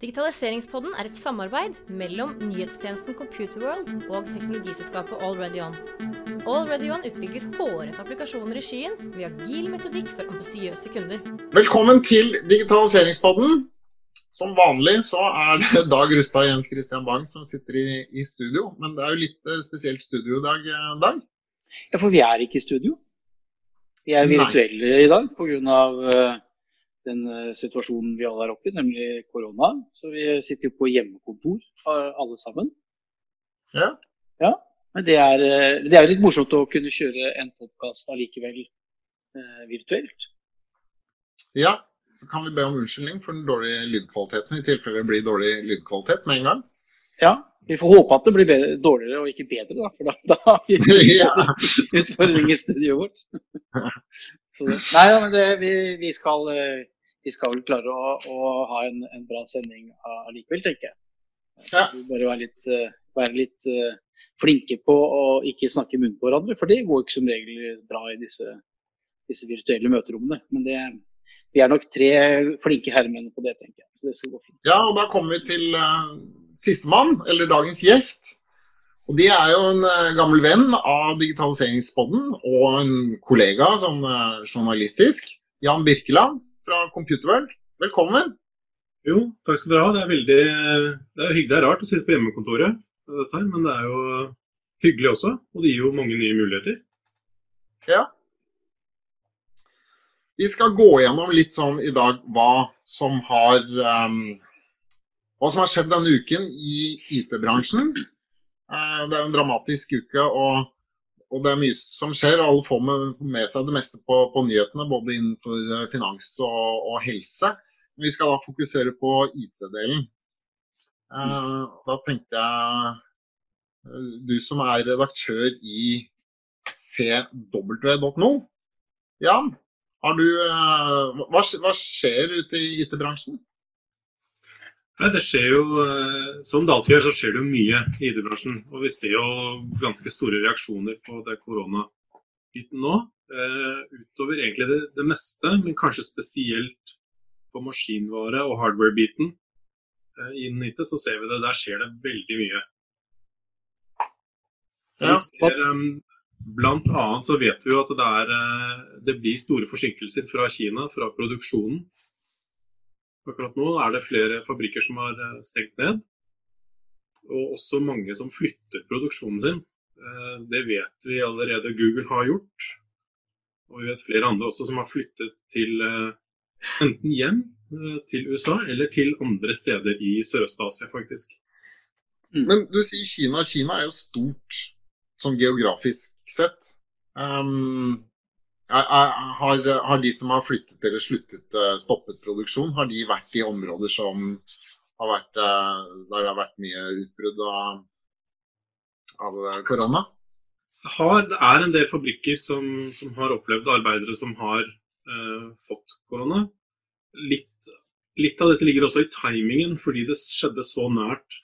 Digitaliseringspodden er et samarbeid mellom nyhetstjenesten Computerworld og teknologiselskapet AlreadyOn. AlreadyOn utvikler hårete applikasjoner i skyen via agil metodikk for ambisiøse kunder. Velkommen til digitaliseringspodden. Som vanlig så er det Dag Rustad og Jens Christian Bang som sitter i, i, studio. Men det er jo litt eh, spesielt studio i dag, eh, Dag? Ja, for vi er ikke i studio. Vi er virtuelle Nei. i dag pga den eh, situasjonen vi alle er oppe i, nemlig korona. Så vi sitter jo på hjemmekontor alle sammen. Ja. ja. Men det er, eh, det er litt morsomt å kunne kjøre en podkast allikevel eh, virtuelt. Ja, så kan vi be om unnskyldning for den dårlige lydkvaliteten, i tilfelle det blir dårlig lydkvalitet med en gang. Ja, vi får håpe at det blir bedre, dårligere og ikke bedre, da, for da, da har vi utfordring i studioet vårt. Så, nei, ja, men det, vi, vi, skal, eh, vi, skal, vel klare å, å ha en, en, bra sending allikevel, tenker jeg. Ja. Vi bare være litt, eh, være litt uh, flinke på å ikke snakke munnen på hverandre, for det går ikke som regel bra i disse, disse virtuelle møterommene. Men det, vi er nok tre flinke herremenn på det, tenker jeg. Så det skal gå fint. Ja, og da kommer vi til uh sistemann, eller dagens gjest. Og De er jo en uh, gammel venn av Digitaliseringspodden og en kollega sånn journalistisk. Jan Birkeland fra Computerworld, velkommen. Jo, takk skal dere ha. Det er veldig det er hyggelig. Det er rart å sitte på hjemmekontoret, men det er jo hyggelig også. Og det gir jo mange nye muligheter. Ja. Vi skal gå gjennom litt sånn i dag hva som har um, hva som har skjedd denne uken i IT-bransjen. Uh, det er en dramatisk uke, og, og, det er mye som skjer. Alle får med, seg det meste på, på nyhetene, både innenfor eh, finans og, og, helse. Men vi skal da fokusere på IT-delen. Uh, da tenkte jeg Du som er redaktør i cw.no. Jan, du, hva, hva skjer ute i IT-bransjen? Nei, det skjer jo, eh, Som det alltid gjør, så skjer det jo mye i ID-bransjen. Og vi ser jo ganske store reaksjoner på det koronabiten nå. Uh, utover egentlig det, det, meste, men kanskje spesielt på maskinvare- og hardware-biten uh, innen IT, så ser vi det. Der skjer det veldig mye. Så vi ser, blant annet så vet vi jo at det, er, det blir store forsinkelser fra Kina, fra produksjonen. Akkurat nå er det flere fabrikker som har eh, stengt ned. Og også mange som flytter produksjonen sin. Eh, det vet vi allerede Google har gjort. Og vi vet flere andre også som har flyttet til eh, enten hjem til USA eller til andre steder i Sørøst-Asia, faktisk. Mm. Men du sier Kina. Kina er jo stort sånn geografisk sett. Um, har, har, de som har flyttet eller sluttet, eh, stoppet produksjon, har de vært i områder som har vært, eh, der det har vært mye utbrudd av, av eh, korona? Har, det er en del fabrikker som, som har opplevd arbeidere som har eh, fått korona. Litt, litt, av dette ligger også i timingen, fordi det skjedde så nært,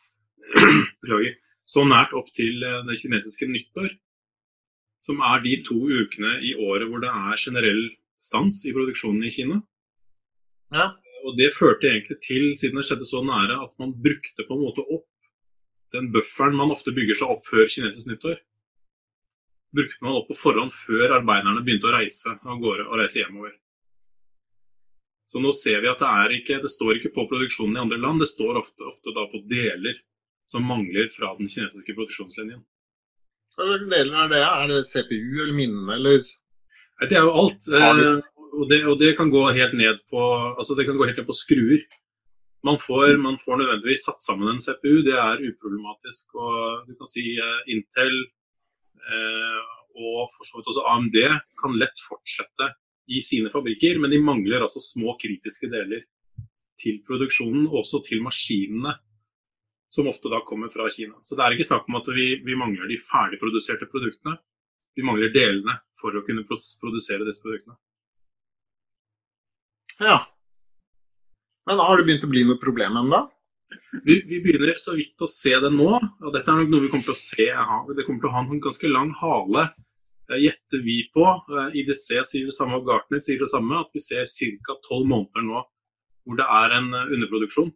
så nært opp til det kinesiske nyttår som er de to ukene i året hvor det er generell stans i produksjonen i Kina. Ja. Og Det førte egentlig til, siden det skjedde så nære, at man brukte på en måte opp den bufferen man ofte bygger seg opp før kinesisk nyttår. Brukte man opp på forhånd før arbeiderne begynte å reise av gårde og reise hjemover. Så nå ser vi at det, er ikke, det står ikke på produksjonen i andre land, det står ofte, ofte da på deler som mangler fra den kinesiske produksjonslinjen. Hva slags deler er det? Er det CPU eller minne, eller? Det er jo alt. Eh, og det, og det, kan gå helt ned på altså det kan gå helt ned på skruer. Man får, mm. man får nødvendigvis satt sammen en CPU, det er uproblematisk. og du kan si uh, Intel uh, og for så vidt også AMD kan lett fortsette i sine fabrikker, men de mangler altså små kritiske deler til produksjonen, også til maskinene som ofte da kommer fra Kina. Så det er ikke snakk om at vi, vi mangler de ferdigproduserte produktene. Vi mangler delene for å kunne produsere disse produktene. Ja. Men har det begynt å bli noe problem ennå? Vi, vi, begynner så vidt å se det nå. og Dette er nok noe vi kommer til å se. Det kommer til å ha en ganske lang hale. Eh, gjetter vi på. Eh, IDC sier det samme, og Gartner sier det samme. At vi ser ca. tolv måneder nå hvor det er en eh, underproduksjon.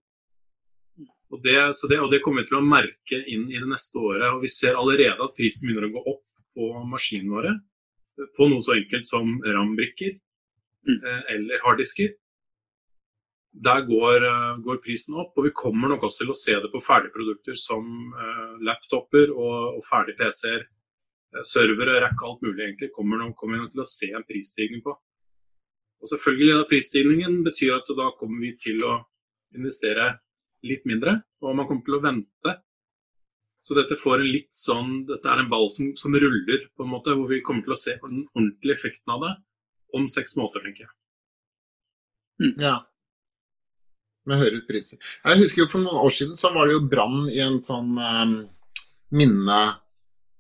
Og det, det, og det, kommer vi til å merke inn i det neste året. og Vi ser allerede at prisen begynner å gå opp på maskinene våre. På noe så enkelt som RAM-brikker mm. eh, eller harddisker. Der går, uh, går, prisen opp, og vi kommer nok også til å se det på ferdigprodukter som laptoper og, og ferdige PC-er. Servere, rekke, alt mulig egentlig, kommer, nok, kommer vi nok til å se en prisstigning på. Og selvfølgelig da Prisstigningen betyr at da kommer vi til å investere litt mindre, og man kommer til å vente. Så dette får en litt sånn, dette er en ball som, som ruller, på en måte, hvor vi kommer til å se den ordentlige effekten av det om seks måneder, tenker jeg. Mm. Ja. Med høyere priser. Jeg husker jo For noen år siden så var det jo brann i en sånn um, minne,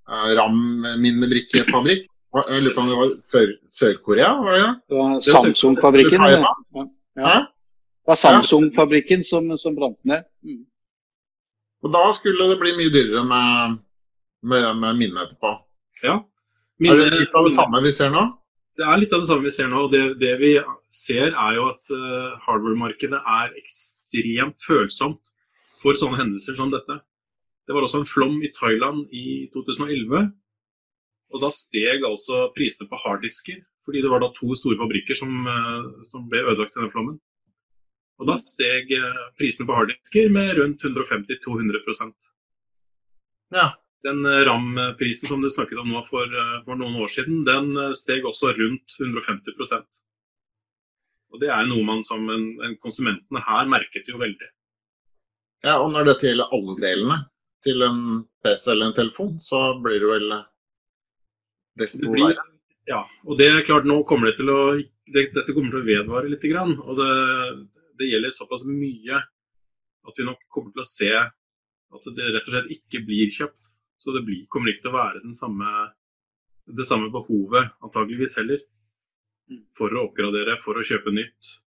uh, RAM-minnebrikkefabrikk. Jeg lurer på om det var Sør-Korea? Sør var det? Ja, Samsung-fabrikken. Ja. Ja. Det var Samsung-fabrikken som, som brant ned. Mm. Og da skulle det bli mye dyrere med, med, med minne etterpå. Ja. Minne, er det litt av det samme vi ser nå? Det er litt av det samme vi ser nå. og Det, det vi ser, er jo at uh, hardware-markedet er ekstremt følsomt for sånne hendelser som dette. Det var også en flom i Thailand i 2011. Og da steg altså prisene på harddisker, fordi det var da to store fabrikker som, uh, som ble ødelagt i den flommen. Og da steg uh, prisene på harddisker med rundt 150-200% Ja. Den eh, RAM-prisen som du snakket om nå for, eh, for, noen år siden, den eh, steg også rundt 150% Og Det er noe man som en, en konsumentene her merket jo veldig. Ja, og når dette gjelder alle delene til en PC eller en telefon, så blir det vel desto det blir, Ja, og det er klart nå kommer det til å det, Dette kommer til å vedvare litt. Grann, og det, det gjelder såpass mye at vi nok kommer til å se at det rett og slett ikke blir kjøpt. Så det blir, kommer ikke til å være samme, det samme behovet, antageligvis heller, mm. for å oppgradere, for å kjøpe nytt.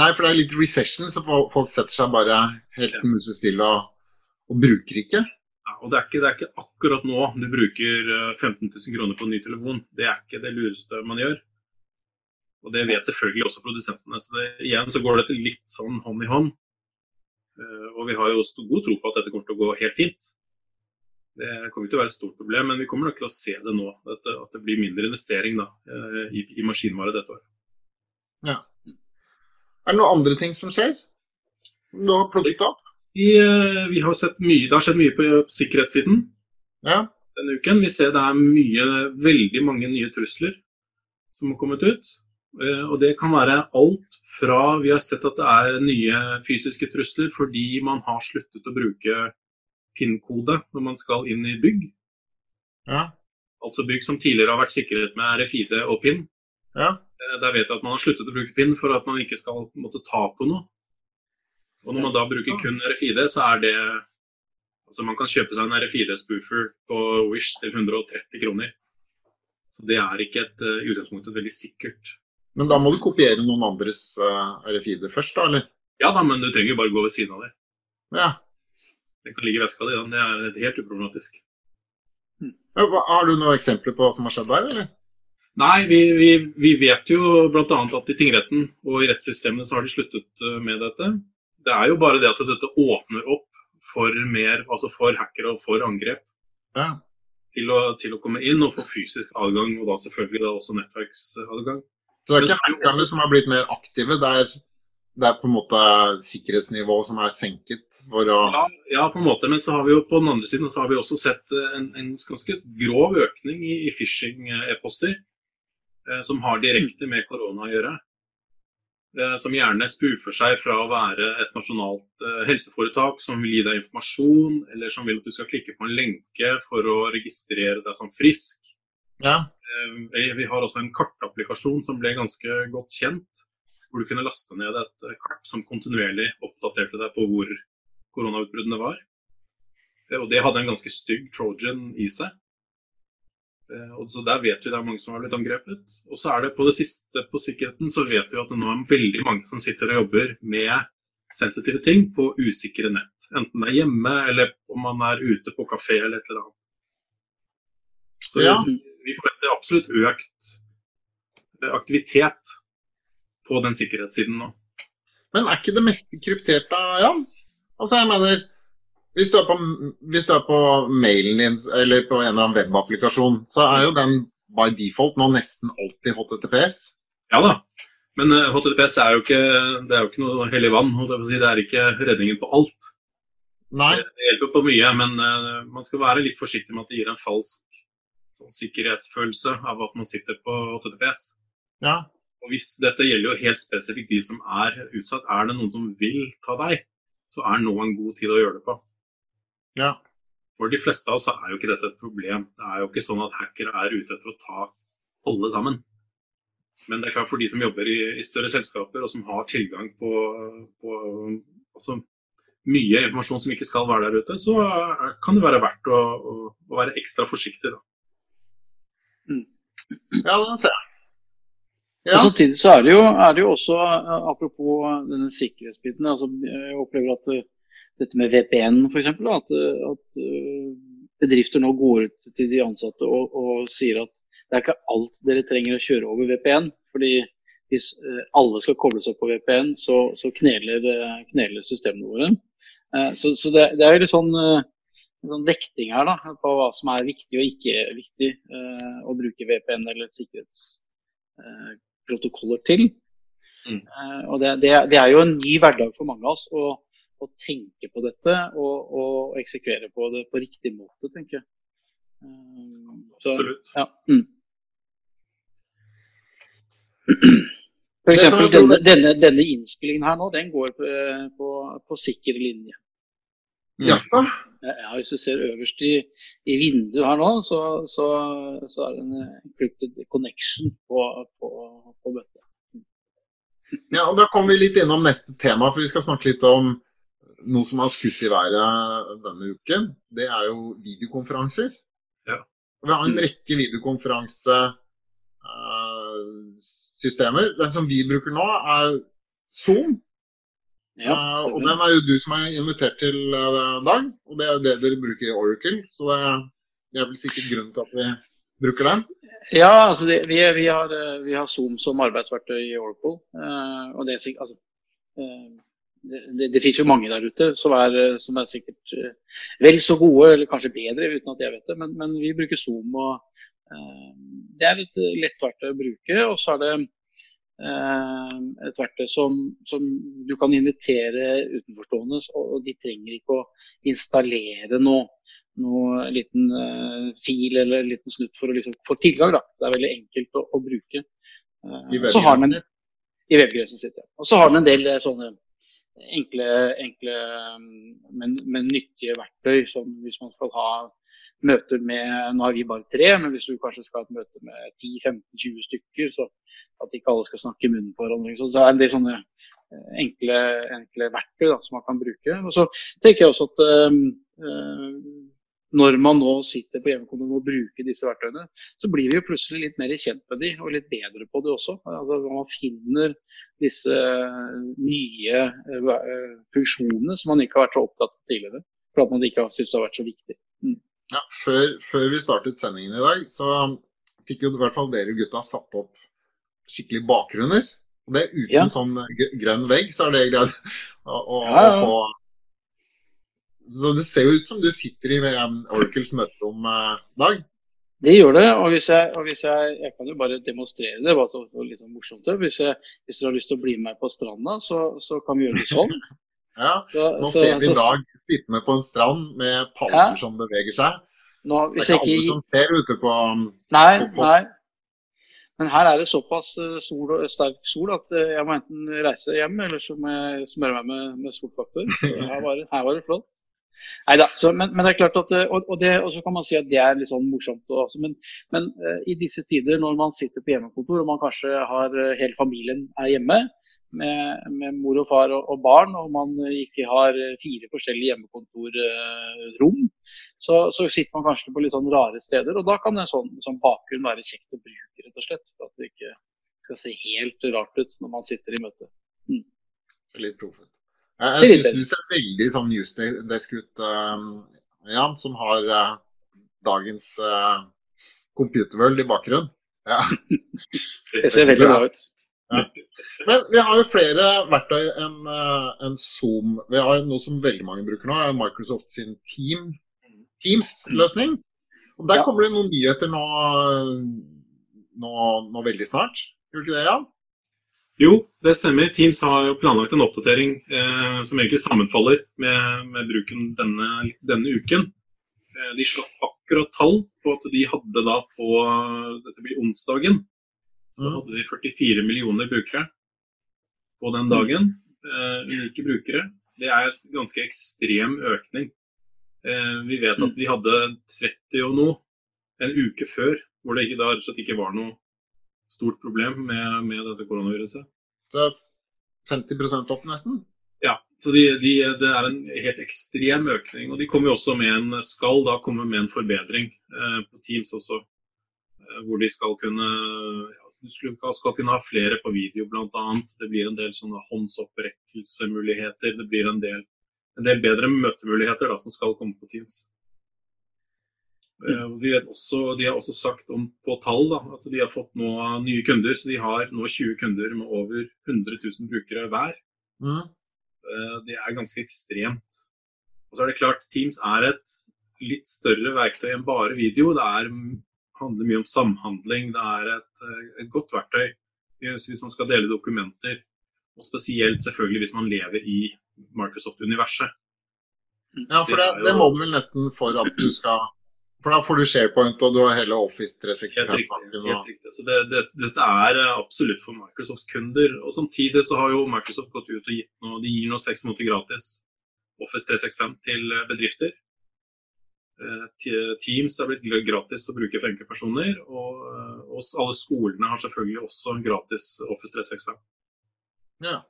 Nei, for det er litt recession, så folk setter seg bare helt ja. musestille og, og, bruker ikke. Ja, og det er, ikke, det er, ikke, akkurat nå du bruker 15 eh, 000 kroner på en ny telefon. Det er ikke det lureste man gjør. Og det vet selvfølgelig også produsentene. Så det, igjen så går dette litt sånn hånd i hånd. Uh, og vi har jo god tro på at dette kommer til å gå helt fint. Det kommer ikke til å være et stort problem, men vi kommer nok til å se det nå. At det, blir mindre investering da, eh, i, i maskinvare dette året. Ja. Er det noen andre ting som skjer? Du har plukket opp? Vi, eh, vi, har sett mye, Det har skjedd mye på, på sikkerhetssiden ja. denne uken. Vi ser det er mye, veldig mange nye trusler som har kommet ut. Eh, og det kan være alt fra Vi har sett at det er nye fysiske trusler fordi man har sluttet å bruke PIN-kode når man skal inn i bygg. Ja. Altså bygg som tidligere har vært sikret med RFID og PIN. Ja. Eh, der vet jeg at man har sluttet å bruke PIN for at man ikke skal måtte ta på noe. Og når man da bruker kun RFID, så er det Altså man kan kjøpe seg en RFID-spoofer på Wish til 130 kroner. Så det er ikke et i utgangspunkt et veldig sikkert. Men da må du kopiere noen andres uh, RFID først, da, eller? Ja da, men du trenger jo bare gå ved siden av det. Ja. Den kan ligge i veska di. Det er helt uproblematisk. Ja, Har du noen eksempler på hva som har skjedd der, eller? Nei, vi, vi, vi vet jo bl.a. at i tingretten og i rettssystemene så har de sluttet eh, med dette. Det er jo bare det at dette åpner opp for mer, altså for hackere og for angrep. Ja. Til, å, til, å, komme inn og få fysisk adgang, og da selvfølgelig da også nettverksadgang. Så det er ikke hackerne som har blitt mer aktive? Det er det er på en måte sikkerhetsnivået som er senket for å ja, ja, på en måte. Men så har vi jo på den andre siden så har vi også sett eh, en, en ganske grov økning i, i phishing-e-poster. Eh, som har direkte med korona å gjøre. Eh, som gjerne spoofer seg fra å være et nasjonalt eh, helseforetak som vil gi deg informasjon, eller som vil at du skal klikke på en lenke for å registrere deg som frisk. Ja. Eh, vi har også en kartapplikasjon som ble ganske godt kjent hvor du kunne laste ned et kart som kontinuerlig oppdaterte deg på hvor koronautbruddene var. Og det hadde en ganske stygg trojan i seg. Eh, og så Der vet vi det er mange som har blitt angrepet. Og så er det på det siste på sikkerheten, så vet vi at det nå er veldig mange som sitter og jobber med sensitive ting på usikre nett. Enten det er hjemme, eller om man er ute på kafé eller et eller annet. Så ja. vi forventer absolutt økt aktivitet på den sikkerhetssiden nå. Men er ikke det meste kryptert da, Jan? Altså, jeg mener, hvis du, på, hvis du er på mailen din eller på en eller annen webapplikasjon, så er jo den by default nå nesten alltid HTTPS. Ja da. Men uh, HTTPS er jo ikke, det er jo ikke noe hellig vann. Si. Det er ikke redningen på alt. Nei. Det, det hjelper på mye, men uh, man skal være litt forsiktig med at det gir en falsk sånn, sikkerhetsfølelse av at man sitter på HTTPS. Ja. Og hvis Dette gjelder jo helt spesifikt de som er utsatt. Er det noen som vil ta deg, så er nå en god tid å gjøre det på. Ja. For de fleste av oss er jo ikke dette et problem. Det er jo ikke sånn at hackere er ute etter å ta alle sammen. Men det er klart for de som jobber i, i større selskaper og som har tilgang på, på altså, mye informasjon som ikke skal være der ute, så kan det være verdt å, å, å være ekstra forsiktig. Da. Ja, den ser jeg. Ja. Og samtidig så er det, jo, er det jo også, eh, apropos denne sikkerhetsbiten, altså, jeg opplever at eh, dette med VPN f.eks. At, at eh, bedrifter nå går ut til de ansatte og, og, sier at det er ikke alt dere trenger å kjøre over VPN. fordi hvis alle skal kobles opp på VPN, så, så kneler, kneler, systemene våre. Så, så det, det, er jo litt sånn, en sånn vekting her da, på hva som er viktig og ikke viktig å bruke VPN eller sikkerhetsprotokoller til. Mm. Uh, og det, det, det, er jo en ny hverdag for mange av oss å, å tenke på dette og, og, eksekvere på det på riktig måte, tenker jeg. Uh, så, Absolutt. Ja. Mm. For eksempel, denne, denne, denne, innspillingen her nå, den går på, på, på sikker linje. Jaså? Ja, hvis du ser øverst i, i vinduet her nå, så, så, så er det en encrypted connection på, på, på bøtta. Ja, og Da kommer vi litt innom neste tema, for vi skal snakke litt om noe som har skutt i været denne uken. Det er jo videokonferanser. Ja. Vi har en rekke videokonferansesystemer. Den som vi bruker nå, er Zoom. Ja, uh, og den er jo du som er invitert til, uh, Dag. Og det er jo det dere bruker i Oracle. Så det, det er vel sikkert grunnen til at vi bruker den. Ja, altså det, vi, vi, har, eh, vi, har, Zoom som arbeidsverktøy i Oracle. Og det, altså, det, det, det, finnes jo mange der ute som er, som er sikkert vel så gode, eller kanskje bedre, uten at jeg vet det. Men, men vi bruker Zoom. og Det er et lett verktøy å bruke. Og så er det Eh, et verktøy som, som, du kan invitere utenforstående, og de trenger ikke å installere noe, noe liten uh, fil eller en liten snutt for å liksom få tilgang. Da. Det er veldig enkelt å, å bruke. Sitt? I webgrensen sitt, ja. Og så har den en del sånne enkle, enkle men, men, nyttige verktøy. Som hvis man skal ha møter med Nå har vi bare tre, men hvis du kanskje skal ha et møte med 10-15-20 stykker, så at ikke alle skal snakke i munnen på hverandre. Så det er en del sånne eh, enkle, enkle verktøy da, som man kan bruke. Og så tenker jeg også at øh, når man nå sitter på hjemmekontor og bruker disse verktøyene, så blir vi jo plutselig litt mer kjent med de, og litt bedre på de også. Altså, man finner disse nye uh, funksjonene som man ikke har vært så opptatt av tidligere. For at man ikke har syntes det har vært så viktig. Mm. Ja, før, før, vi startet sendingen i dag, så fikk jo i hvert fall dere gutta satt opp skikkelig bakgrunner. Og det uten ja. sånn grønn vegg, så er det greit å, å, ja, ja. å få så det ser jo ut som du sitter i Oracles møterom, eh, Dag? Det gjør det. Og hvis jeg, og hvis jeg, jeg kan jo bare demonstrere det. bare så litt sånn morsomt. Hvis, jeg, hvis dere har lyst til å bli med på stranda, så, så kan vi gjøre det sånn. ja, så, Nå så, ser vi dag Dag sittende på en strand med palmer ja. som beveger seg. Nå, det er ikke alle som ser ute på Nei, på, på. nei. Men her er det såpass sol og, sterk sol at eh, jeg må enten reise hjem, eller så må jeg smøre meg med, med solfaktor. Her, her var det flott. Neida, men, men, det er klart at, eh, og, det, og, så kan man si at det er litt sånn morsomt. Også, men, men uh, i disse tider når man sitter på hjemmekontor og man kanskje har uh, hele familien er hjemme med, med mor og far og, og, barn, og man ikke har fire forskjellige hjemmekontorrom, så, så, sitter man kanskje på litt sånn rare steder. Og da kan en sånn, sånn bakgrunn være kjekt å bruke, rett og slett. For at det ikke skal se helt rart ut når man sitter i møte. Mm. Litt proffet. Jeg, jeg syns du ser veldig sånn newsdesk ut, uh, Jan, som har uh, dagens uh, Computer World i bakgrunnen. Ja. det ser veldig bra ut. Men vi har jo flere verktøy enn uh, en Zoom. Vi har jo noe som veldig mange bruker nå, er Microsoft sin Team, Teams-løsning. Og Der Ja. kommer det noen nyheter nå, nå, nå veldig snart. Gjør ikke det, Jan? Jo, det stemmer. Teams har jo planlagt en oppdatering eh, som egentlig sammenfaller med, med bruken denne, denne uken. Eh, de slapp akkurat tall på at de hadde da på dette blir onsdagen, så Mm. hadde de 44 millioner brukere på den dagen. Eh, unike brukere. Det er en ganske ekstrem økning. Eh, vi vet at vi hadde 30 og noe en uke før, hvor det ikke, da ikke var noe stort problem med, med dette koronaviruset. Det er 50% opp nesten. Ja, så de, de, det er en helt ekstrem økning. Og de kommer jo også med en, skal da komme med en forbedring eh, på Teams også. eh, Hvor de skal kunne ja, du skal, skal kunne ha flere på video bl.a. Det blir en del sånne håndsopprekkelsemuligheter. Det blir en del, en del bedre møtemuligheter da, som skal komme på Teams. Eh, Vi vet også, de har også sagt om på tall da, at de har fått nå nye kunder. Så de har nå 20 kunder med over 100 000 brukere hver. Mm. Eh, Det er ganske ekstremt. Og så er det klart, Teams er et litt større verktøy enn bare video. Det er, handler mye om samhandling. Det er et, eh, et godt verktøy hvis man skal dele dokumenter. Og spesielt selvfølgelig hvis man lever i Microsoft-universet. Ja, for det, Det det må du vel nesten for at du skal For da får du SharePoint, og du har hele Office 365-pakken. Helt riktig. Så det, det, dette er eh, absolutt for Microsoft-kunder. Og Samtidig så har jo Microsoft gått ut og gitt noe, de gir nå seks måneder gratis Office 365 til eh, bedrifter. Eh, Teams er blitt gratis å bruke for enkeltpersoner. Og, og alle skolene har selvfølgelig også gratis Office 365. Ja.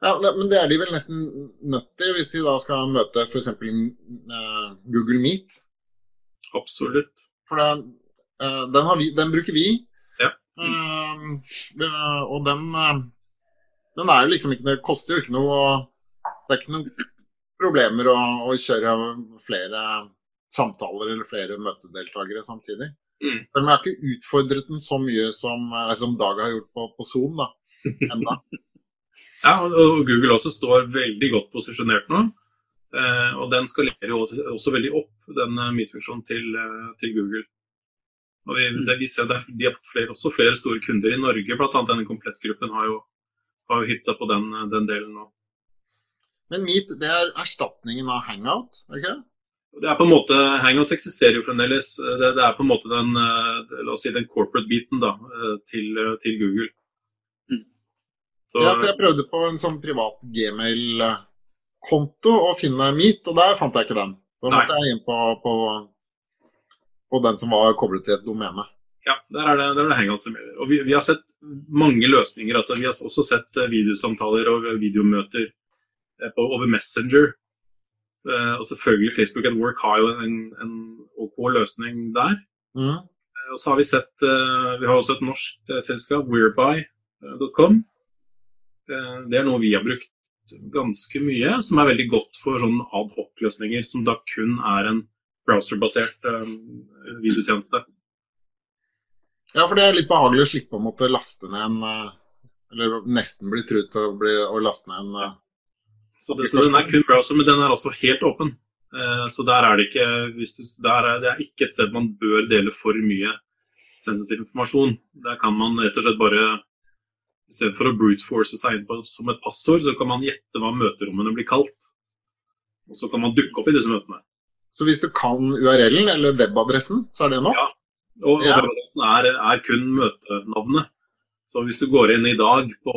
ja, Men det er de vel nesten nødt til hvis de da skal møte f.eks. Uh, Google Meet. Absolutt. For den, eh, den, har vi, den bruker vi. Ja. Eh, og den, eh, den er jo liksom ikke Det koster jo ikke noe Det er ikke noen problemer å, å kjøre flere samtaler eller flere møtedeltakere samtidig. Mm. Men jeg har ikke utfordret den så mye som, som Dag har gjort på, på Zoom da, enda. Ja, og Google også står veldig godt posisjonert nå. Eh, og den skalerer jo også, også veldig opp, den eh, Meet-funksjonen til, eh, til Google. Og vi, det, vi ser det, De har fått flere, også flere store kunder i Norge, bl.a. denne komplettgruppen har jo, har jo seg på den, den delen nå. Men Meet det er erstatningen av Hangout, er det ikke det? Er på en måte, Hangouts eksisterer jo fremdeles. Det, det er på en måte den, la oss si den corporate-biten da, til, til Google. Mm. Så, Ja, for jeg prøvde på en sånn privat Gmail-konto og finne Meet, og der fant jeg ikke den. Så da måtte jeg inn på, på, på den som var koblet til et domene. Ja, der er det, der er det hangouts som gjelder. Og vi, vi har sett mange løsninger. altså Vi har også sett eh, videosamtaler og videomøter eh, på, over Messenger. Eh, og selvfølgelig Facebook at Work har jo en, en OK løsning der. Mm. Eh, Og så har vi sett eh, Vi har også et norsk eh, selskap, whereby.com. Eh, Det er noe vi har brukt ganske mye, som er veldig godt for sånn adhoc-løsninger, som da kun er en browserbasert eh, videotjeneste. Ja, for det er litt behagelig å slippe å måtte laste ned en eh, Eller nesten bli truet til å, bli, å laste ned en eh, Så, det, så den er kun browser, men den er altså helt åpen. Eh, så der er det ikke du, er, Det er ikke et sted man bør dele for mye sensitiv informasjon. Der kan man rett og slett bare i stedet for å brute force seg inn på, som et passord, så kan man gjette hva møterommene blir kalt. Og så kan man dukke opp i disse møtene. Så hvis du kan URL-en eller webadressen, så er det nok? Ja. Og Ja. webadressen er, er kun møtenavnet. Så hvis du går inn i dag på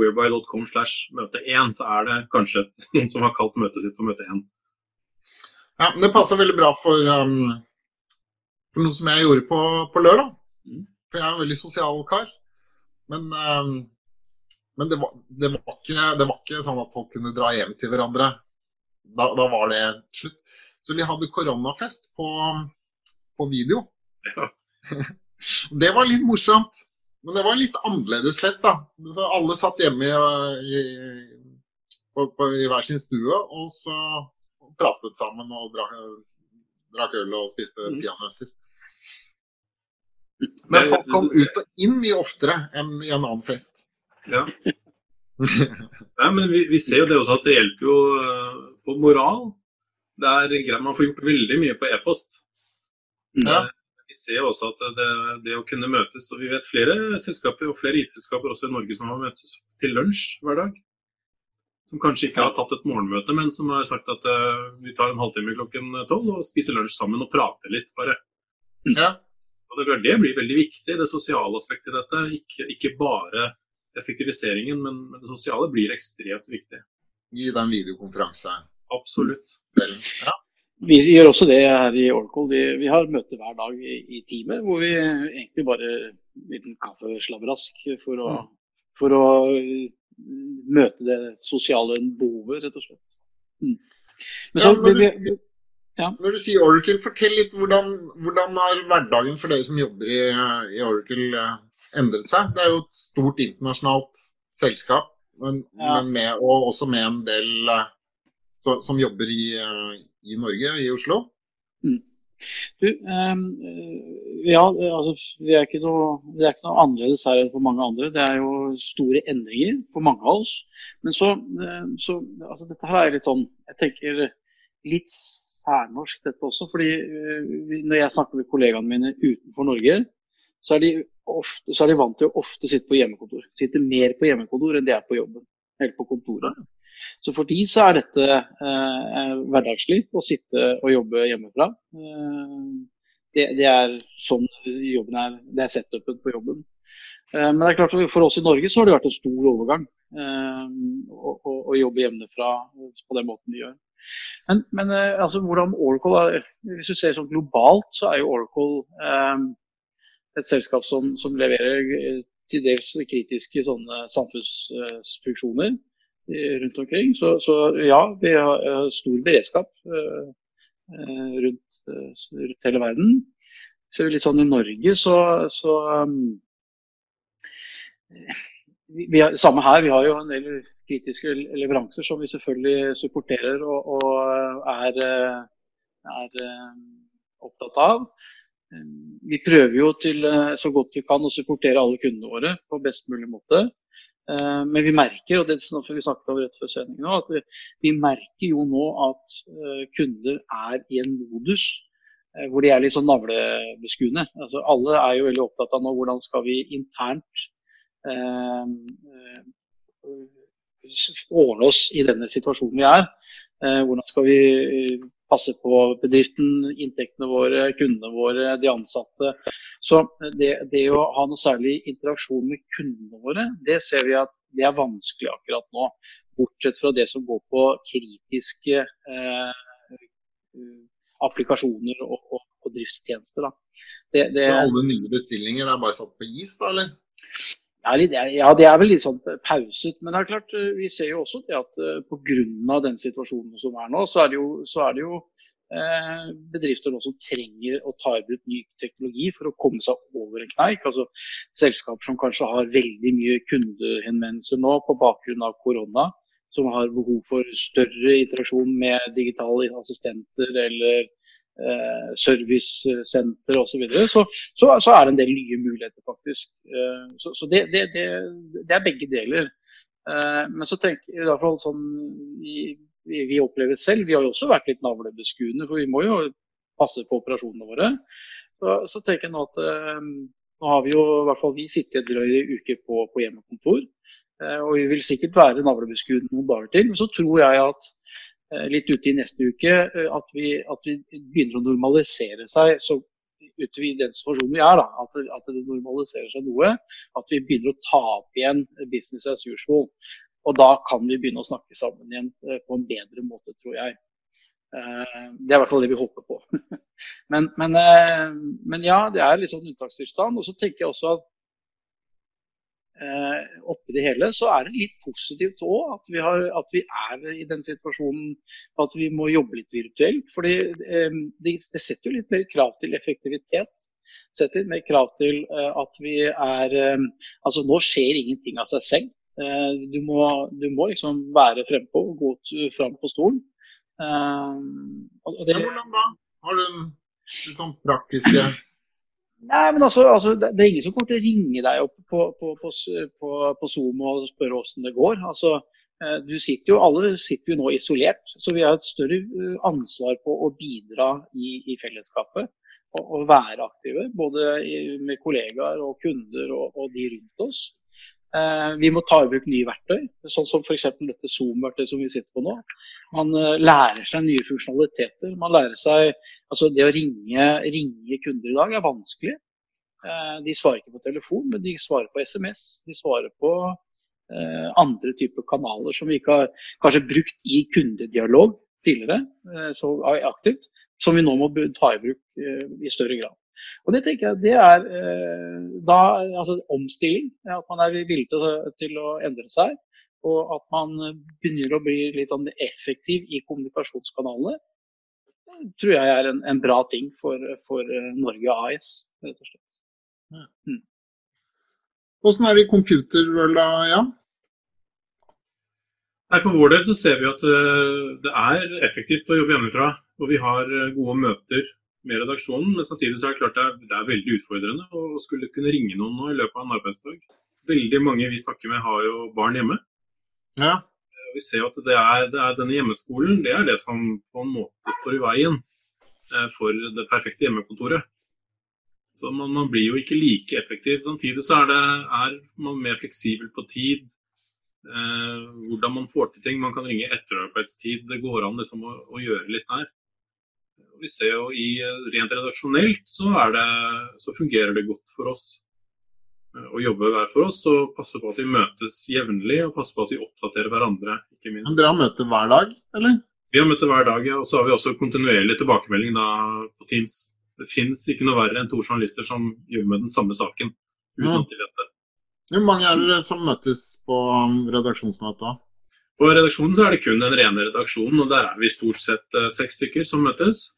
whereby.com slash møte 1, så er det kanskje noen som har kalt møtet sitt for møte 1. Ja, men Det passer veldig bra for, um, for noe som jeg gjorde på, på lørdag. Mm. For jeg er en veldig sosial kar. Men, um, men det, var, det, var ikke, det var ikke sånn at folk kunne dra hjem til hverandre. Da, da var det slutt. Så vi hadde koronafest på, på video. Ja. det var litt morsomt. Men det var en litt annerledes fest, da. Så alle satt hjemme i, i, på, på, i hver sin stue, og så pratet sammen og drakk, drakk øl og spiste Mm. Men folk kom ut og inn mye oftere enn i en annen fest. Ja. Nei, men vi, vi, ser jo det også at det hjelper jo uh, på moral. Det er greit, Man får gjort veldig mye på e-post. Ja. Vi ser jo også at det, det, å kunne møtes og Vi vet flere selskaper og flere IT-selskaper også i Norge som har møtes til lunsj hver dag. Som kanskje ikke har tatt et morgenmøte, men som har sagt at uh, vi tar en halvtime klokken tolv og spiser lunsj sammen og prater litt, bare. Ja. Og det, det blir veldig viktig, det sosiale aspektet i dette. Ikke, ikke bare effektiviseringen, men, men, det sosiale blir ekstremt viktig. Gi dem videokonferanse. Absolutt. Ja. Vi gjør også det her i Oracle. Vi, vi har møte hver dag i, i teamet hvor vi egentlig bare en liten kaffeslabrask for å, for å møte det sosiale behovet, rett og slett. Mm. Men så, ja, men du, ja. når, du, sier Oracle, fortell litt hvordan, hvordan har hverdagen for dere som jobber i, i Oracle eh, endret seg? Det er jo et stort internasjonalt selskap, men, ja. men med, og også med en del uh, så, som jobber i, uh, i, Norge, i Oslo. Mm. Du, um, ja, altså, det er, noe, det er ikke noe annerledes her enn for mange andre. Det er jo store endringer for mange av oss. Men så, så altså, dette her er litt sånn Jeg tenker litt særnorsk dette også. fordi når jeg snakker med kollegaene mine utenfor Norge, så er, de ofte, så er de vant til å ofte sitte på hjemmekontor. Sitte mer på hjemmekontor enn de er på jobben. Eller på kontoret. Så for de så er dette eh, hverdagslig å sitte og jobbe hjemmefra. Eh, det, det, er sånn jobben er. Det er setupen på jobben. Eh, men det er klart for oss i Norge så har det vært en stor overgang eh, å, å, å, jobbe hjemmefra på den måten vi gjør. Men, men eh, altså, hvordan Oracle hvis du ser sånn globalt, så er jo Oracle eh, et selskap som, som leverer eh, til dels kritiske sånne samfunnsfunksjoner eh, rundt omkring. Så, så ja, vi har stor beredskap eh, rundt, rundt, hele verden. Ser vi litt sånn i Norge, så, så um, vi har, Samme her, vi har jo en del kritiske leveranser som vi selvfølgelig supporterer og, og er, er opptatt av. Vi prøver jo til eh, så godt vi kan å supportere alle kundene våre på best mulig måte. Eh, men vi merker, og det vi snakket om rett før sendingen at vi merker jo nå at eh, kunder er i en modus hvor de er litt sånn navlebeskuende. Altså, alle er jo veldig opptatt av nå hvordan skal vi internt eh, ordne oss i denne situasjonen vi er. Eh, hvordan skal vi passe på bedriften, inntektene våre, kundene våre, de ansatte. Så det, det, å ha noe særlig interaksjon med kundene våre, det ser vi at det er vanskelig akkurat nå. Bortsett fra det som går på kritiske eh, applikasjoner og, og, og driftstjenester. Det, det, alle nye bestillinger er bare satt på is, da, eller? Ja, det er vel litt sånn pauset. Men det er klart, eh, vi ser jo også det at eh, pga. den situasjonen som er nå, så er det jo, er det jo eh, bedrifter nå som trenger å ta i bruk ny teknologi for å komme seg over en kneik. Altså selskaper som kanskje har veldig mye kundehenvendelser nå på bakgrunn av korona. Som har behov for større interaksjon med digitale assistenter eller eh, servicesenter osv., så, videre, så, så er det en del nye muligheter, faktisk. Eh, så, så det, det, det, det, er begge deler. Eh, men så tenker i hvert fall sånn vi, vi, opplever selv, vi har jo også vært litt navlebeskuende, for vi må jo passe på operasjonene våre. Så, så tenker jeg nå at eh, nå har vi jo i hvert fall vi sittet en drøy uke på, på hjemmekontor. Eh, og vi vil sikkert være navlebeskuende noen dager til. Men så tror jeg at litt ute i neste uke eh, at vi, at vi begynner å normalisere seg så ute i den situasjonen vi er. Da, at, at, det normaliserer seg noe. At vi begynner å ta opp igjen business as usual. Og da kan vi begynne å snakke sammen igjen eh, på en bedre måte, tror jeg. Det er i hvert fall det vi håper på. Men, men, men ja, det er litt sånn unntakstilstand. Og så tenker jeg også at eh, oppi det hele, så er det litt positivt òg at, at, vi er i den situasjonen at vi må jobbe litt virtuelt. fordi eh, det, det, setter jo litt mer krav til effektivitet. Setter litt mer krav til eh, at vi er eh, Altså nå skjer ingenting av seg selv. Eh, du må, du, må, liksom være frempå gå fram på stolen. Eh, og det, ja, hvordan da? Har du litt sånn praktiske Nei, men altså, altså det, er ingen som kommer til å ringe deg opp på, på, på, på Zoom og spørre åssen det går. Altså, eh, du sitter jo, alle sitter jo nå isolert, så vi har et større eh, ansvar på å bidra i, i fellesskapet. Og, og, være aktive, både med kollegaer og kunder og, og de rundt oss. Eh, vi må ta i bruk nye verktøy, sånn som f.eks. dette Zoom-verktøyet som vi sitter på nå. Man lærer seg nye funksjonaliteter. Man lærer seg, altså Det å ringe, ringe kunder i dag er vanskelig. Eh, de svarer ikke på telefon, men de svarer på SMS. De svarer på eh, andre typer kanaler som vi ikke har kanskje brukt i kundedialog tidligere, eh, så aktivt, som vi nå må ta i bruk i større grad. Og Det tenker jeg det er da, altså omstilling. At man er villig til, til å endre seg. Og at man begynner å bli litt sånn effektiv i kommunikasjonskanalene tror jeg er en, en bra ting for, for Norge AS, rett og slett. Mm. Hvordan er det i computerworld da, Jan? Nei, For vår del så ser vi at eh, det er effektivt å jobbe hjemmefra. Og vi har eh, gode møter med redaksjonen. Men samtidig så er det klart det er, det er veldig utfordrende å skulle kunne ringe noen nå i løpet av en arbeidsdag. Veldig mange vi snakker med har jo barn hjemme. Ja. Eh, vi ser jo at det er, det er denne hjemmeskolen det er det som på en måte står i veien for det perfekte hjemmekontoret. Så man, man, blir jo ikke like effektiv. Samtidig så er, det, er man mer fleksibel på tid. Eh, hvordan man får til ting. Man kan ringe etter arbeidstid. Det går an liksom å, å, gjøre litt der. Vi ser jo i, Rent redaksjonelt så, det, så fungerer det godt for oss eh, å jobbe hver for oss og passe på at vi møtes jevnlig og passe på at vi oppdaterer hverandre. ikke minst. Men Dere har møte hver dag, eller? Vi har møte hver dag, ja. Og så har vi også kontinuerlig tilbakemelding da, på Teams. Det fins ikke noe verre enn to journalister som jobber med den samme saken. uten ja. at de vet det. Hvor mange er det som møtes på um, redaksjonsmøtet? På redaksjonen så er det kun den rene redaksjonen, og der er vi stort sett uh, seks stykker som møtes.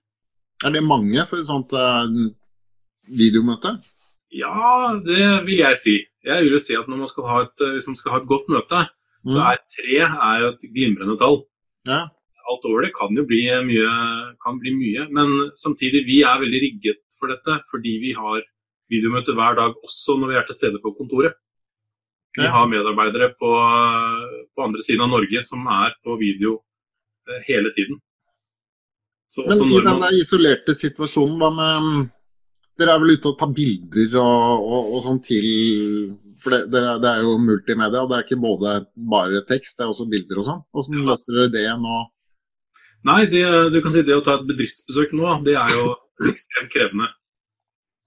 Er det mange for et sånt uh, videomøte? Ja, det vil jeg si. Jeg vil jo si at når man skal ha et, uh, hvis man skal ha et godt møte, mm. så er tre er et glimrende tall. Ja alt over det kan jo bli mye, kan bli mye. Men samtidig, vi er veldig rigget for dette fordi vi har videomøte hver dag også når vi er til stede på kontoret. Vi har medarbeidere på, på, andre siden av Norge som er på video eh, hele tiden. Men i den man... isolerte situasjonen, hva med Dere er vel ute og tar bilder og, og, og sånn til For det, det, er, det, er jo multimedia, det er ikke både bare tekst, det er også bilder og sånn. Hvordan løser dere det nå? Nei, det, du kan si det å ta et bedriftsbesøk nå, det er jo ekstremt krevende.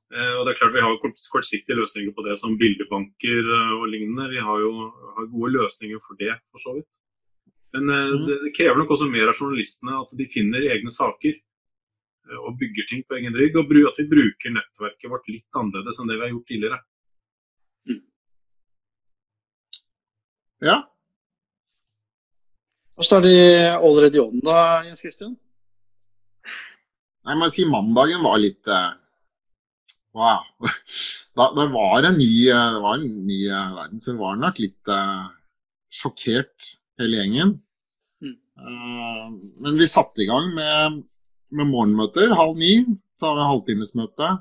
Eh, og det er klart Vi har kort, kortsiktige løsninger på det, som bildebanker eh, og lignende. Vi har jo har gode løsninger for det, for så vidt. Men eh, mm. det, det, krever nok også mer av journalistene at de finner egne saker eh, og bygger ting på egen rygg. Og at vi bruker nettverket vårt litt annerledes enn det vi har gjort tidligere. Ja, hva står det allerede i ånden da, Jens Christian? Nei, jeg må si mandagen var litt uh, Wow. Da, det var en ny, eh, det var en ny uh, verden, så vi var nok litt uh, sjokkert, hele gjengen. Mm. men vi satte i gang med, med morgenmøter halv ni. Så har vi halvtimesmøte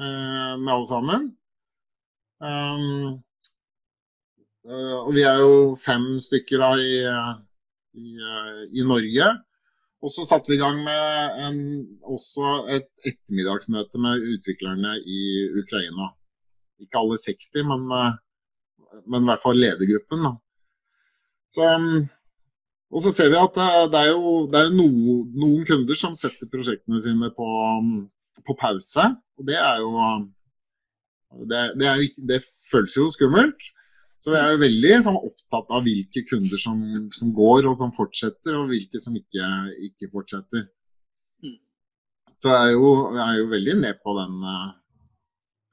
med, med alle sammen. Um, og vi er jo fem stykker da i i, eh, i Norge. Og så satte vi i gang med en, også et ettermiddagsmøte med utviklerne i Ukraina. Ikke alle 60, men, eh, men i hvert fall ledergruppen. Da. Så, mm, og så ser vi at det er jo, det er noen, noen kunder som setter prosjektene sine på, mm, på pause. Og det er jo det, det, er, det føles jo skummelt. Så jeg er jo veldig sånn, opptatt av hvilke kunder som, som, går og som fortsetter, og hvilke som ikke, ikke fortsetter. Mm. Så jeg er, jo, jeg er, jo, veldig ned på den uh,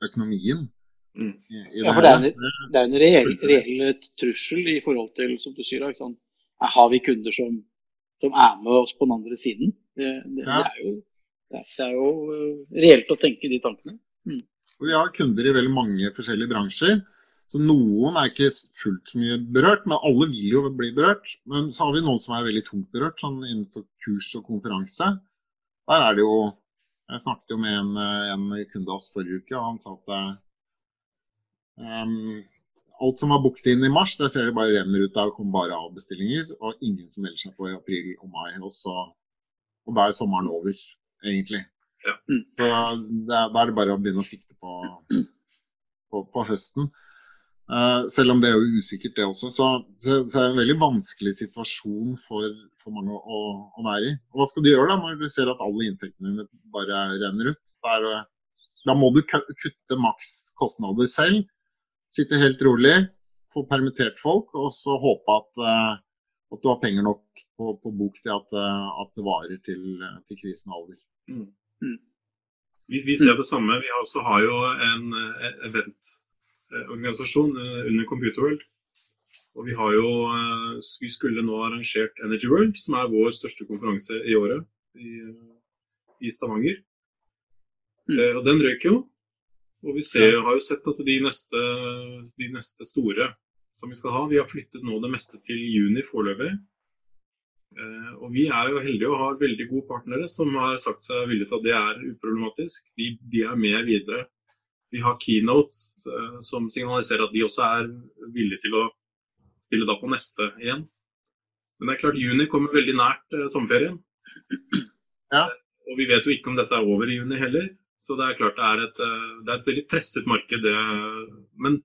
økonomien. Mm. Ja, for det er en, det er en reell, reell, trussel i forhold til, som du sier, sånn, har vi kunder som, som, er med oss på den andre siden? Det, det, ja. det er, jo, er, jo, eh, reelt å tenke de tankene. Mm. Vi har kunder i veldig mange forskjellige bransjer. Så noen er ikke fullt så mye berørt, men alle vil jo bli berørt. Men så har vi noen som er veldig tungt berørt, sånn innenfor kurs og konferanse. Der er det jo Jeg snakket jo med en, en kunde av oss forrige uke, og han sa at um, alt som var booket inn i mars, det ser det bare renner ut der kommer bare avbestillinger. Og ingen som melder seg på i april og mai. Også, og da er sommeren over, egentlig. Ja. Så da er det bare å begynne å sikte på, på, på høsten. Uh, selv om det er jo usikkert, det også. Så, så, så, er det en veldig vanskelig situasjon for, for mange å, å, være i. Og Hva skal du gjøre da når du ser at alle inntektene dine bare renner ut? Der, da må du kutte maks kostnader selv. Sitte helt rolig, få permittert folk, og så håpe at, uh, at du har penger nok på, på bok til at, uh, at, det varer til, til krisen er over. Mm. Mm. Vi, vi, ser det samme. Vi har også har jo en event Eh, organisasjon eh, under Computer World. Og vi har jo eh, Vi skulle nå arrangert Energy World, som er vår største konferanse i året i, i Stavanger. Mm. Og den røyk jo. Og vi ser, har jo sett at de neste, de neste store som vi skal ha, vi har flyttet nå det meste til juni foreløpig. Og vi er jo heldige og har veldig gode partnere som har sagt seg villige til at det er uproblematisk. De, de er med videre. Vi har keynotes eh, som signaliserer at de også er villige til å stille da på neste igjen. Men det er klart, juni kommer veldig nært eh, sommerferien. Ja. Og vi vet jo ikke om dette er over i juni heller. Så det er klart det er et, eh, det er et veldig presset marked. Det. Men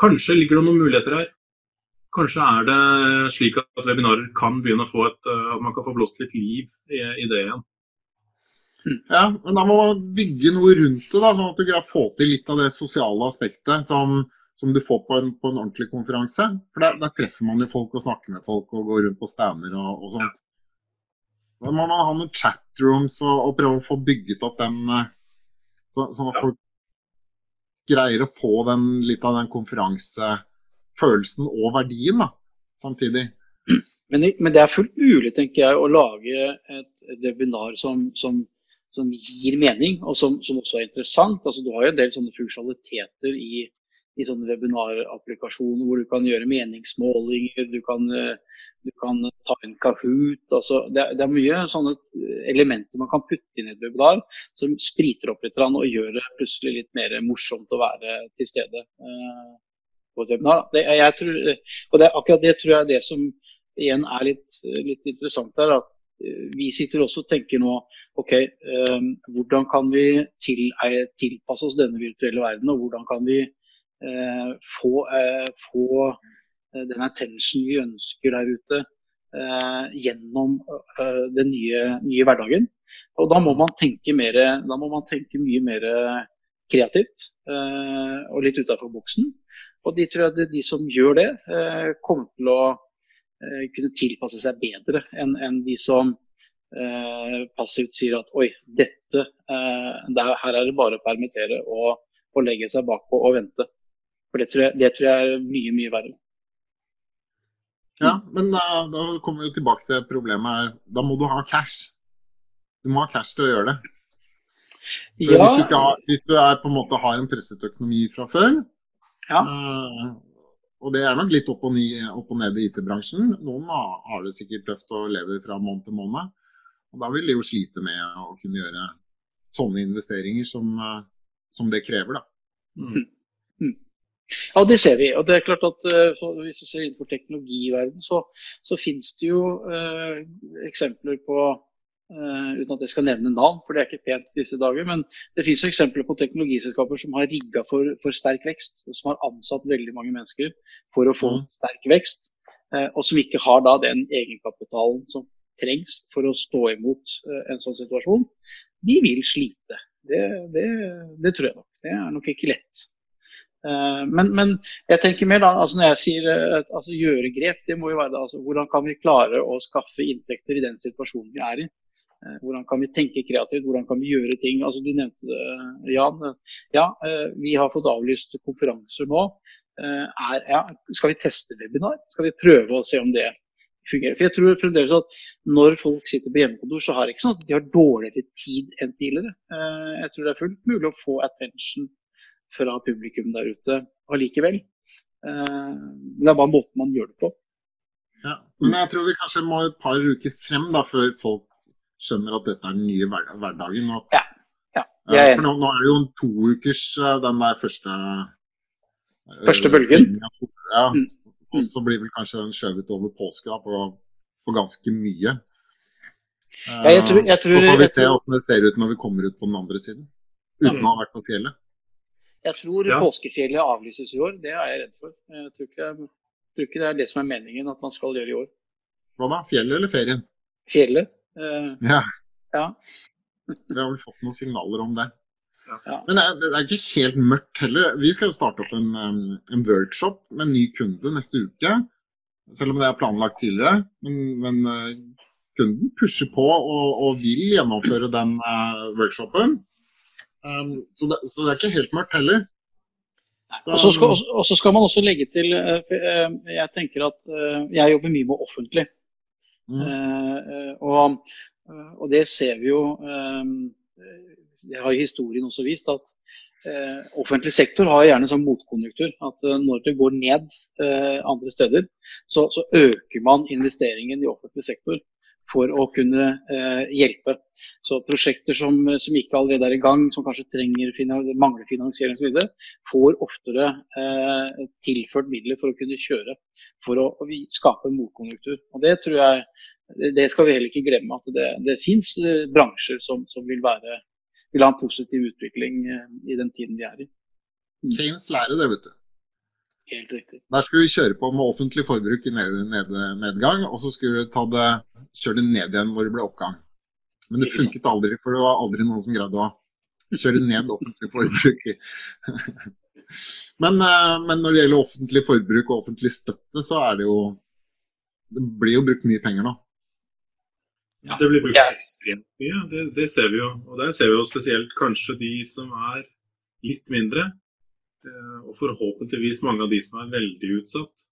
kanskje ligger det noen muligheter her. Kanskje er det slik at webinarer kan begynne å få et, at man kan få blåst litt liv i, i det igjen. Ja, men da må man bygge noe rundt det, da, sånn at du greier å få til litt av det sosiale aspektet som, som du får på en, på en, ordentlig konferanse. For der, der, treffer man jo folk og snakker med folk og går rundt på stander og, og sånt. Da må man ha noen chatrooms og, og prøve å få bygget opp den, eh, så, sånn at folk greier å få den, litt av den konferansefølelsen og verdien da, samtidig. Men, men, det er fullt mulig tenker jeg, å lage et, et webinar som, som som gir mening, og som, som, også er interessant. Altså, du har jo en del sånne funksjonaliteter i, i sånne webinarapplikasjoner hvor du kan gjøre meningsmålinger, du kan, du kan ta en Kahoot. Altså, det, det, er mye sånne elementer man kan putte inn i et webinar som spriter opp litt og gjør det plutselig litt mer morsomt å være til stede uh, på et webinar. Det, tror, og det, akkurat det tror jeg er det som igjen er litt, litt interessant der. at vi sitter også og tenker nå OK, eh, hvordan kan vi til, eh, tilpasse oss denne virtuelle verden, og hvordan kan vi eh, få, eh, få eh, den attention vi ønsker der ute eh, gjennom den nye, nye, hverdagen. Og da må man tenke, mer, må man tenke mye mer kreativt og litt utafor boksen. Og de tror jeg de som gjør det, kommer til å Eh, kunne tilpasse seg bedre enn en de som eh, passivt sier at oi, dette, eh, her er det bare å permittere og, og legge seg bakpå og vente. For det tror, jeg, det tror jeg er mye, mye verre. Ja, men da, da kommer vi tilbake til problemet her. Da må du ha cash. Du må ha cash til å gjøre det. Ja. Hvis, du har, hvis du er, på en måte har en presset økonomi fra før, ja. Og det er nok litt opp og, ned, opp og ned i IT-bransjen. Noen har det sikkert tøft å leve fra måned til måned. Og da vil de jo slite med å kunne gjøre sånne investeringer som, som det krever. Da. Mm. Ja, det ser vi. Og det er klart at uh, Hvis du ser innenfor teknologiverdenen, så, så finnes det jo uh, eksempler på Uh, uten at jeg skal nevne navn, for det er ikke pent disse dager. Men det finnes jo eksempler på teknologiselskaper som har rigga for, for, sterk vekst, og som har ansatt veldig mange mennesker for å få mm. sterk vekst, uh, og som ikke har da den egenkapitalen som trengs for å stå imot uh, en sånn situasjon. De vil slite. Det, det, det, tror jeg nok. Det er nok ikke lett. Men, men, jeg tenker mer da, altså når jeg sier altså gjøre grep, det må jo være da, altså hvordan kan vi klare å skaffe inntekter i den situasjonen vi er i. Eh, hvordan kan vi tenke kreativt, hvordan kan vi gjøre ting. Altså, du nevnte det, Jan. Ja, eh, vi har fått avlyst konferanser nå. Eh, er, ja, skal vi teste webinar? Skal vi prøve å se om det fungerer? For jeg tror fremdeles at Når folk sitter på hjemmekontor, så har det ikke sånn at de har dårligere tid enn tidligere. Jeg tror det er fullt mulig å få attention fra publikum der ute allikevel. Det er bare måten man gjør det på. Ja, men jeg tror vi kanskje må et par uker frem da, før folk skjønner at dette er den nye hverdagen. At, ja. Det er enig. For nå, nå er det jo en to ukers eh, den der første eh, Første bølgen. Ja, Mm. og så blir vel kanskje den skjøvet over påske da, på, på ganske mye. Ja, jeg tror, jeg tror, så får vi se hvordan det ser ut når vi kommer ut på den andre siden. Uten ja. å ha vært på fjellet. Jeg tror Ja. påskefjellet avlyses i år. Det er jeg redd for. Jeg tror ikke, jeg tror ikke det er det som er meningen at man skal gjøre i år. Hva da? Fjellet eller ferien? Fjellet. eh, Ja, ja. vi har vel fått noen signaler om det. Ja. Men det er, det er ikke helt mørkt heller. Vi skal jo starte opp en, en workshop med en ny kunde neste uke. Selv om det er planlagt tidligere. Men, men uh, kunden pusher på og, og vil gjennomføre den uh, workshopen. Um, så, det, så det er ikke helt mørkt heller. Og så skal, og så skal man også legge til eh, eh, Jeg tenker at eh, jeg jobber mye med offentlig. Mm. Og, og det ser vi jo Det har historien også vist at offentlig sektor har gjerne sånn motkonjunktur. At når det går ned andre steder, så, så øker man investeringen i offentlig sektor for å kunne eh, hjelpe. Så prosjekter som, som ikke allerede er i gang, som kanskje trenger, mangler finansiering osv., får oftere eh, tilført midler for å kunne kjøre. For å, å skape motkonjunktur. Og det tror jeg, det- skal vi heller ikke glemme. At det, det fins bransjer som, som vil, være, vil ha en positiv utvikling eh, i den tiden vi er i. Keynes lærer det, vet du. Helt riktig. Der skulle vi kjøre på med offentlig forbruk i ned, ned, nedgang, og så skulle vi ta det, kjøre det ned igjen når det ble oppgang. Men det funket aldri, for det var aldri noen som greide å kjøre ned offentlig forbruk. men, eh, men når det gjelder offentlig forbruk og offentlig støtte, så er det jo Det blir jo brukt mye penger nå. Ja, det blir brukt ekstremt mye, det, det ser vi jo. Og der ser vi jo spesielt kanskje de som er litt mindre. Eh, Og forhåpentligvis mange av de som er veldig utsatt,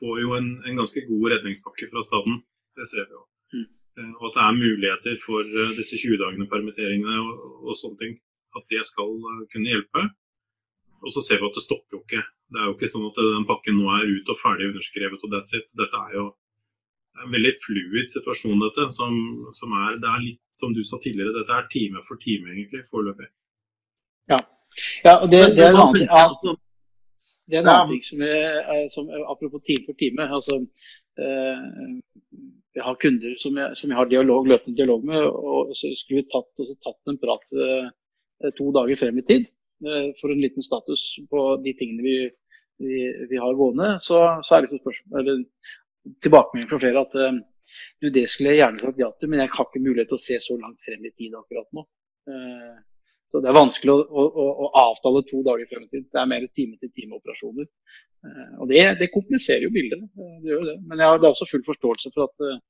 får jo en, en ganske god redningspakke fra staten. Det ser vi jo. Mm. Eh, Og at det er muligheter for eh, disse 20 dagene permitteringene og, og sånne ting. At det skal kunne hjelpe. Og så ser vi at det stopper jo ikke. Det er jo ikke sånn at den pakken nå er ut og ferdig underskrevet og that's it. Dette er jo det en veldig fluid situasjon, dette. Som, som er, det er litt som du sa tidligere, dette er time for time, egentlig, foreløpig. Ja, og det, det er en annen ting. Ja, Altså, Det er en Ja. annen ting som, er, er- som Apropos time for time. altså eh, Jeg har kunder som jeg, som jeg har dialog, løpende dialog med. og så Skulle vi tatt, tatt en prat eh, to dager frem i tid eh, for en liten status på de tingene vi, vi, vi har gående, så, så er liksom spørsmål, eller tilbakemelding fra flere at eh, du, det skulle jeg gjerne sagt ja til, men jeg har ikke mulighet til å se så langt frem i tid akkurat nå. Så det er vanskelig å, å, å, avtale to dager frem i tid. Det er mer time-til-time-operasjoner. Eh, og det, det kompliserer jo bildet. eh, Det gjør det. Men jeg har det er også full forståelse for at eh,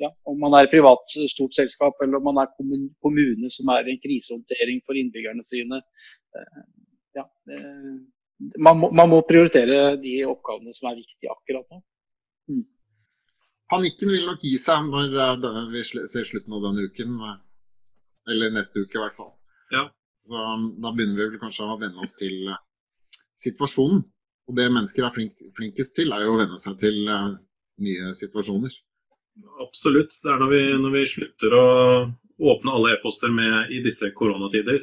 ja, om man er privat stort selskap eller om man er kommun, kommune som er i en krisehåndtering for innbyggerne sine ja, man, må, man må prioritere de oppgavene som er viktige akkurat nå. Panikken vil nok gi seg når vi ser slutten av denne uken. Eller neste uke, i hvert fall. Ja. Så, um, da begynner vi vel kanskje å venne oss til eh, situasjonen. Og det mennesker er flink, flinkest til, er jo å venne seg til eh, nye situasjoner. Absolutt. Det er når vi, når vi slutter å åpne alle e-poster med i disse koronatider.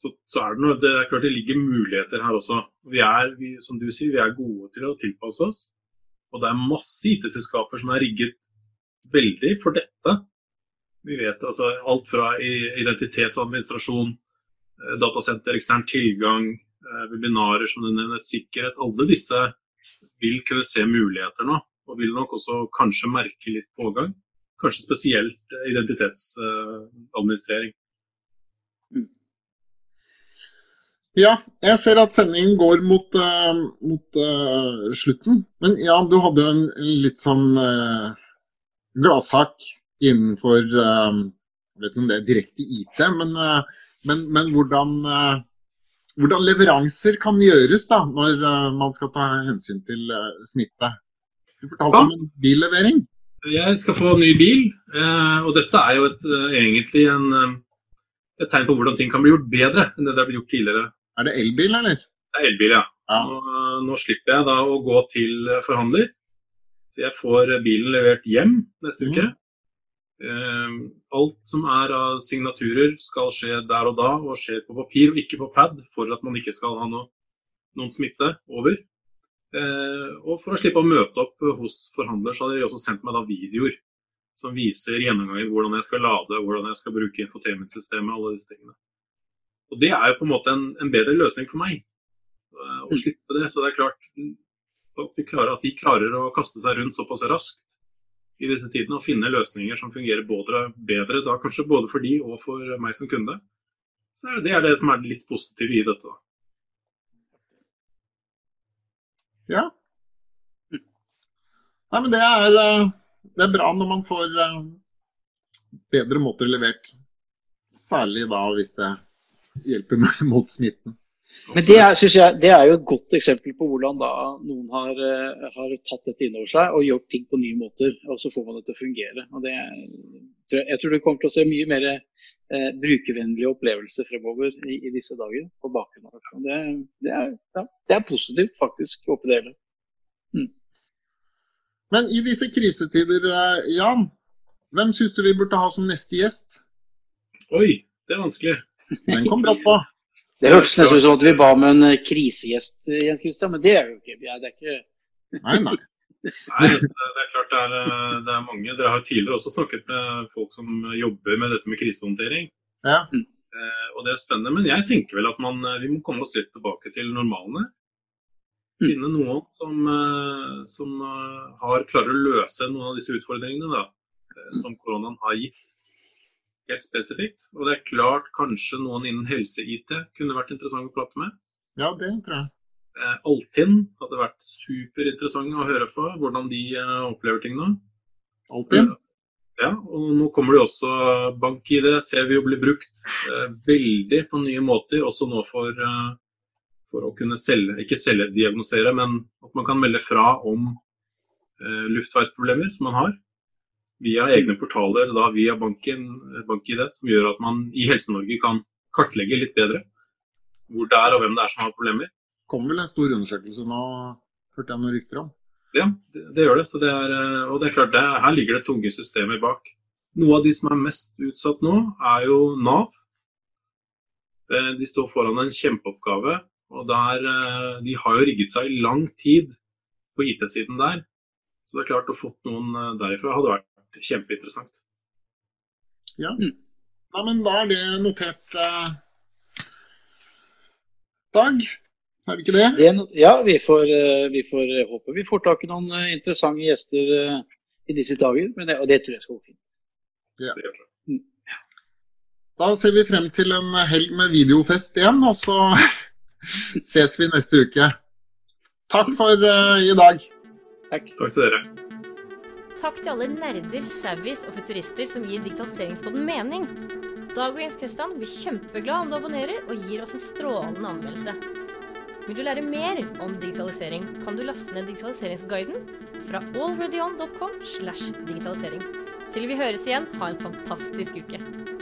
Så, så er det, noe, det er klart det ligger muligheter her også. Vi er, vi, som du sier, vi er gode til å tilpasse oss. Og det er masse IT-selskaper som er rigget veldig for dette. Vi vet altså alt fra identitetsadministrasjon, eh, datasenter, ekstern tilgang, eh, webinarer som du nevner, sikkerhet. Alle disse vil kunne se muligheter nå, og vil nok også kanskje merke litt pågang. Kanskje spesielt eh, identitetsadministrering. Ja, jeg ser at sendingen går mot, uh, mot uh, slutten. Men ja, du hadde jo en litt sånn uh, gladsak innenfor eh, Jeg vet ikke om det er direkte IT, men, eh, men, men hvordan, eh, hvordan leveranser kan gjøres da, når man skal ta hensyn til smitte. Du fortalte Ja. om en billevering. Jeg skal få ny bil, og dette er jo et, egentlig en, et tegn på hvordan ting kan bli gjort bedre enn det det har blitt gjort tidligere. Er det elbil, eller? Det er elbil, ja. Ja. Nå, slipper jeg da å gå til forhandler. Så jeg får bilen levert hjem neste mm. uke. Eh, alt som er av signaturer skal skje der og da, og skjer på papir og ikke på pad, for at man ikke skal ha noe, noen smitte over. Eh, og for å slippe å møte opp hos forhandler, så hadde de også sendt meg da videoer som viser gjennomganger hvordan jeg skal lade, hvordan jeg skal bruke infotainmentsystemet, alle disse tingene. Og det er jo på en måte en, en bedre løsning for meg, eh, å slippe det. Så det er klart at, klarer, at de klarer å kaste seg rundt såpass raskt i disse tidene og finne løsninger som fungerer både, bedre, da kanskje både for de og for meg som kunde. Så Det er det som er litt positivt i dette. Ja. Nei, men det er, eh, det er bra når man får eh, bedre måter levert. Særlig da hvis det hjelper mot smitten. Men det er, jeg, det er, jo et godt eksempel på hvordan da noen har, uh, har, tatt dette inn over seg og gjort ting på nye måter. Og så får man det til å fungere. Og det, jeg tror du kommer til å se mye mer eh, brukervennlige opplevelser fremover i, i, disse dager. på bakgrunn av det. Det, er, ja, det er positivt, faktisk, oppi det hele. Mm. Men i disse krisetider, eh, Jan, hvem syns du vi burde ha som neste gjest? Oi, det er vanskelig. Den kom brått på. Det hørtes nesten ut som at vi ba med en eh, krisegjest, eh, Jens Christian, men det er jo ikke. Det er ikke... Nei, nei. Nei, altså, det er klart det er, eh, det er, mange. Dere har tidligere også snakket med folk som jobber med dette med krisehåndtering. Ja. Eh, og det er spennende. Men jeg tenker vel at man, vi må komme oss litt tilbake til normalene. Mm. Finne noen som, som har, klarer å løse noen av disse utfordringene da, som koronaen har gitt helt spesifikt. Og det er klart kanskje noen innen helse-IT kunne vært interessant å prate med. Ja, det tror jeg. Eh, Altinn hadde vært superinteressant å høre på, hvordan de eh, opplever ting nå. Altinn? Ja, og nå kommer det også bank-ID, ser vi jo blir brukt eh, veldig på nye måter, også nå for, for å kunne selge, ikke selvdiagnosere, men at man kan melde fra om luftveisproblemer som man har via egne portaler, da via banken, BankID, som gjør at man i Helse-Norge kan kartlegge litt bedre hvor det er og hvem det er som har problemer. Det kommer vel en stor undersøkelse nå, hørte jeg noen rykter om. Ja, det, det gjør det. det er, og det er klart, det, her ligger det tunge systemer bak. Noe av de som er mest utsatt nå, er jo Nav. Eh, de står foran en kjempeoppgave. og der, eh, De har jo rigget seg i lang tid på IT-siden der. Så det er klart å fått noen eh, derifra hadde vært kjempeinteressant. Ja. Mm. ja, men da er det notert, eh, Dag. Er det ikke det? det ja, vi får, uh, vi får uh, håpe vi får tak i noen interessante gjester i disse dager. Det, og det tror jeg skal gå fint. Ja. Mm. Da ser vi frem til en helg med videofest igjen, og så ses vi neste uke. Takk for i dag. Takk. Takk til dere. Takk til alle nerder, savvies og futurister som gir digitaliseringspodden mening. Dag og Jens Kristian blir kjempeglad om du abonnerer og gir oss en strålende anmeldelse. Vil du lære mer om digitalisering, kan du laste ned digitaliseringsguiden fra allreadyon.com slash digitalisering. Til vi høres igjen, ha en fantastisk uke.